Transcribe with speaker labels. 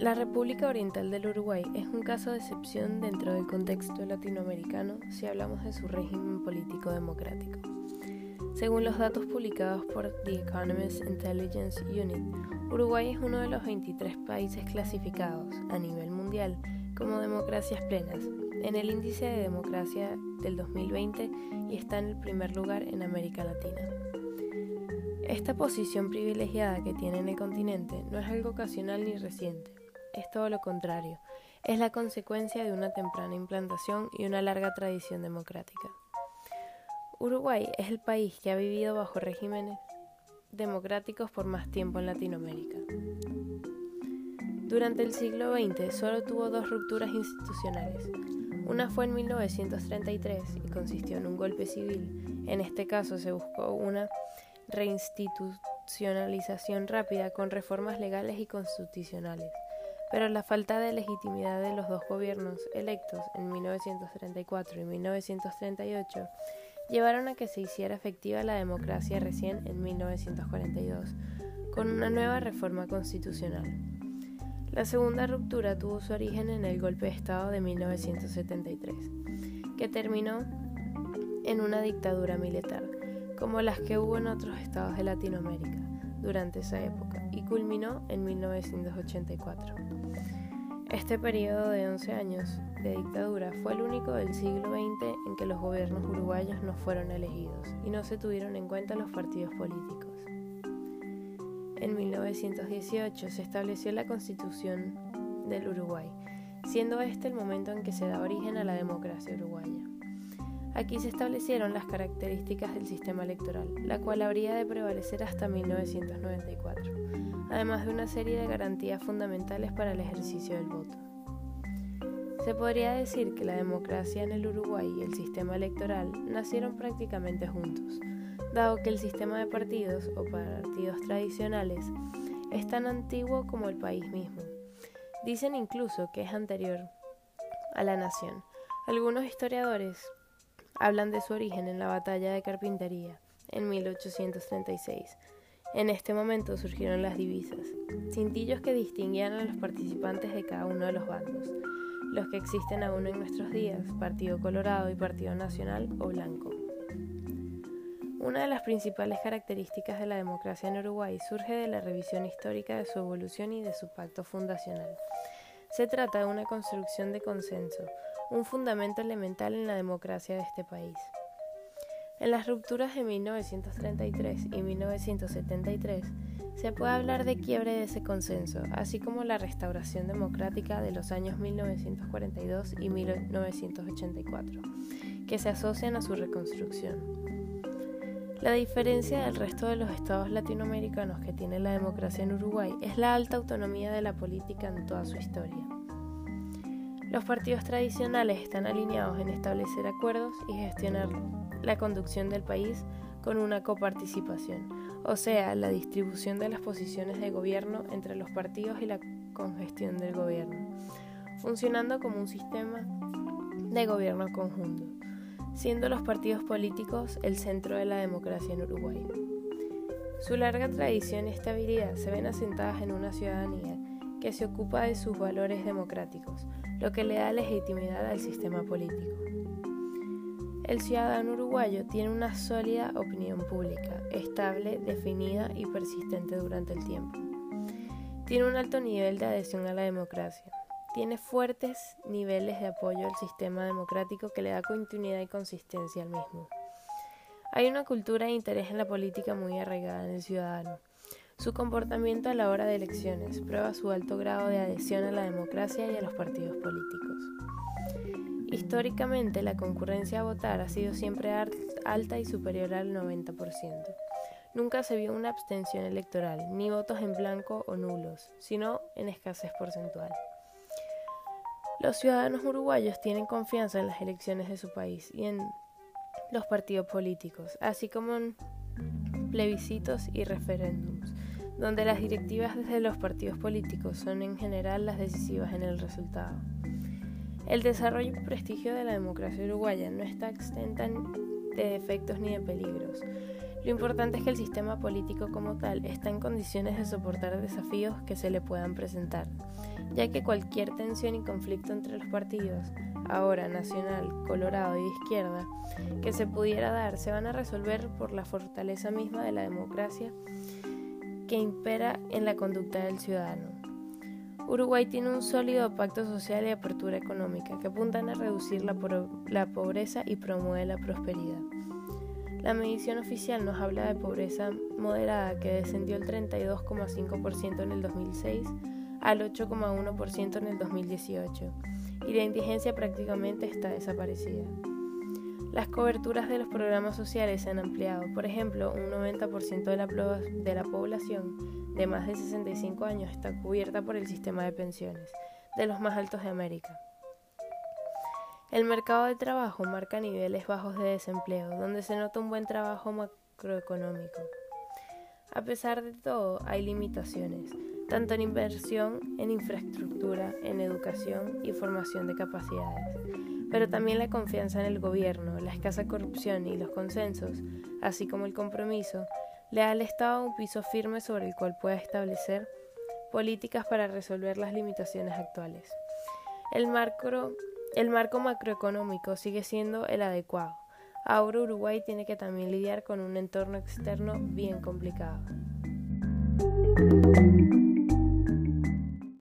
Speaker 1: La República Oriental del Uruguay es un caso de excepción dentro del contexto latinoamericano si hablamos de su régimen político democrático. Según los datos publicados por The Economist Intelligence Unit, Uruguay es uno de los 23 países clasificados a nivel mundial como democracias plenas en el índice de democracia del 2020 y está en el primer lugar en América Latina. Esta posición privilegiada que tiene en el continente no es algo ocasional ni reciente es todo lo contrario, es la consecuencia de una temprana implantación y una larga tradición democrática. Uruguay es el país que ha vivido bajo regímenes democráticos por más tiempo en Latinoamérica. Durante el siglo XX solo tuvo dos rupturas institucionales. Una fue en 1933 y consistió en un golpe civil. En este caso se buscó una reinstitucionalización rápida con reformas legales y constitucionales pero la falta de legitimidad de los dos gobiernos electos en 1934 y 1938 llevaron a que se hiciera efectiva la democracia recién en 1942, con una nueva reforma constitucional. La segunda ruptura tuvo su origen en el golpe de Estado de 1973, que terminó en una dictadura militar, como las que hubo en otros estados de Latinoamérica durante esa época, y culminó en 1984. Este periodo de 11 años de dictadura fue el único del siglo XX en que los gobiernos uruguayos no fueron elegidos y no se tuvieron en cuenta los partidos políticos. En 1918 se estableció la Constitución del Uruguay, siendo este el momento en que se da origen a la democracia uruguaya. Aquí se establecieron las características del sistema electoral, la cual habría de prevalecer hasta 1994 además de una serie de garantías fundamentales para el ejercicio del voto. Se podría decir que la democracia en el Uruguay y el sistema electoral nacieron prácticamente juntos, dado que el sistema de partidos o partidos tradicionales es tan antiguo como el país mismo. Dicen incluso que es anterior a la nación. Algunos historiadores hablan de su origen en la batalla de Carpintería en 1836 en este momento surgieron las divisas, cintillos que distinguían a los participantes de cada uno de los bandos, los que existen aún en nuestros días, Partido Colorado y Partido Nacional o Blanco. Una de las principales características de la democracia en Uruguay surge de la revisión histórica de su evolución y de su pacto fundacional. Se trata de una construcción de consenso, un fundamento elemental en la democracia de este país. En las rupturas de 1933 y 1973 se puede hablar de quiebre de ese consenso, así como la restauración democrática de los años 1942 y 1984, que se asocian a su reconstrucción. La diferencia del resto de los estados latinoamericanos que tiene la democracia en Uruguay es la alta autonomía de la política en toda su historia. Los partidos tradicionales están alineados en establecer acuerdos y gestionar la conducción del país con una coparticipación, o sea, la distribución de las posiciones de gobierno entre los partidos y la congestión del gobierno, funcionando como un sistema de gobierno conjunto, siendo los partidos políticos el centro de la democracia en Uruguay. Su larga tradición y estabilidad se ven asentadas en una ciudadanía que se ocupa de sus valores democráticos, lo que le da legitimidad al sistema político. El ciudadano uruguayo tiene una sólida opinión pública, estable, definida y persistente durante el tiempo. Tiene un alto nivel de adhesión a la democracia. Tiene fuertes niveles de apoyo al sistema democrático que le da continuidad y consistencia al mismo. Hay una cultura de interés en la política muy arraigada en el ciudadano. Su comportamiento a la hora de elecciones prueba su alto grado de adhesión a la democracia y a los partidos políticos. Históricamente, la concurrencia a votar ha sido siempre alta y superior al 90%. Nunca se vio una abstención electoral, ni votos en blanco o nulos, sino en escasez porcentual. Los ciudadanos uruguayos tienen confianza en las elecciones de su país y en los partidos políticos, así como en plebiscitos y referéndums, donde las directivas desde los partidos políticos son en general las decisivas en el resultado. El desarrollo y prestigio de la democracia uruguaya no está exenta de defectos ni de peligros. Lo importante es que el sistema político como tal está en condiciones de soportar desafíos que se le puedan presentar, ya que cualquier tensión y conflicto entre los partidos, ahora nacional, colorado y de izquierda, que se pudiera dar, se van a resolver por la fortaleza misma de la democracia que impera en la conducta del ciudadano. Uruguay tiene un sólido pacto social y apertura económica que apuntan a reducir la, la pobreza y promueve la prosperidad. La medición oficial nos habla de pobreza moderada que descendió el 32,5% en el 2006 al 8,1% en el 2018 y la indigencia prácticamente está desaparecida. Las coberturas de los programas sociales se han ampliado. Por ejemplo, un 90% de la, de la población de más de 65 años está cubierta por el sistema de pensiones, de los más altos de América. El mercado de trabajo marca niveles bajos de desempleo, donde se nota un buen trabajo macroeconómico. A pesar de todo, hay limitaciones, tanto en inversión, en infraestructura, en educación y formación de capacidades pero también la confianza en el gobierno, la escasa corrupción y los consensos, así como el compromiso, le da al Estado un piso firme sobre el cual pueda establecer políticas para resolver las limitaciones actuales. El, el marco macroeconómico sigue siendo el adecuado. Ahora Uruguay tiene que también lidiar con un entorno externo bien complicado.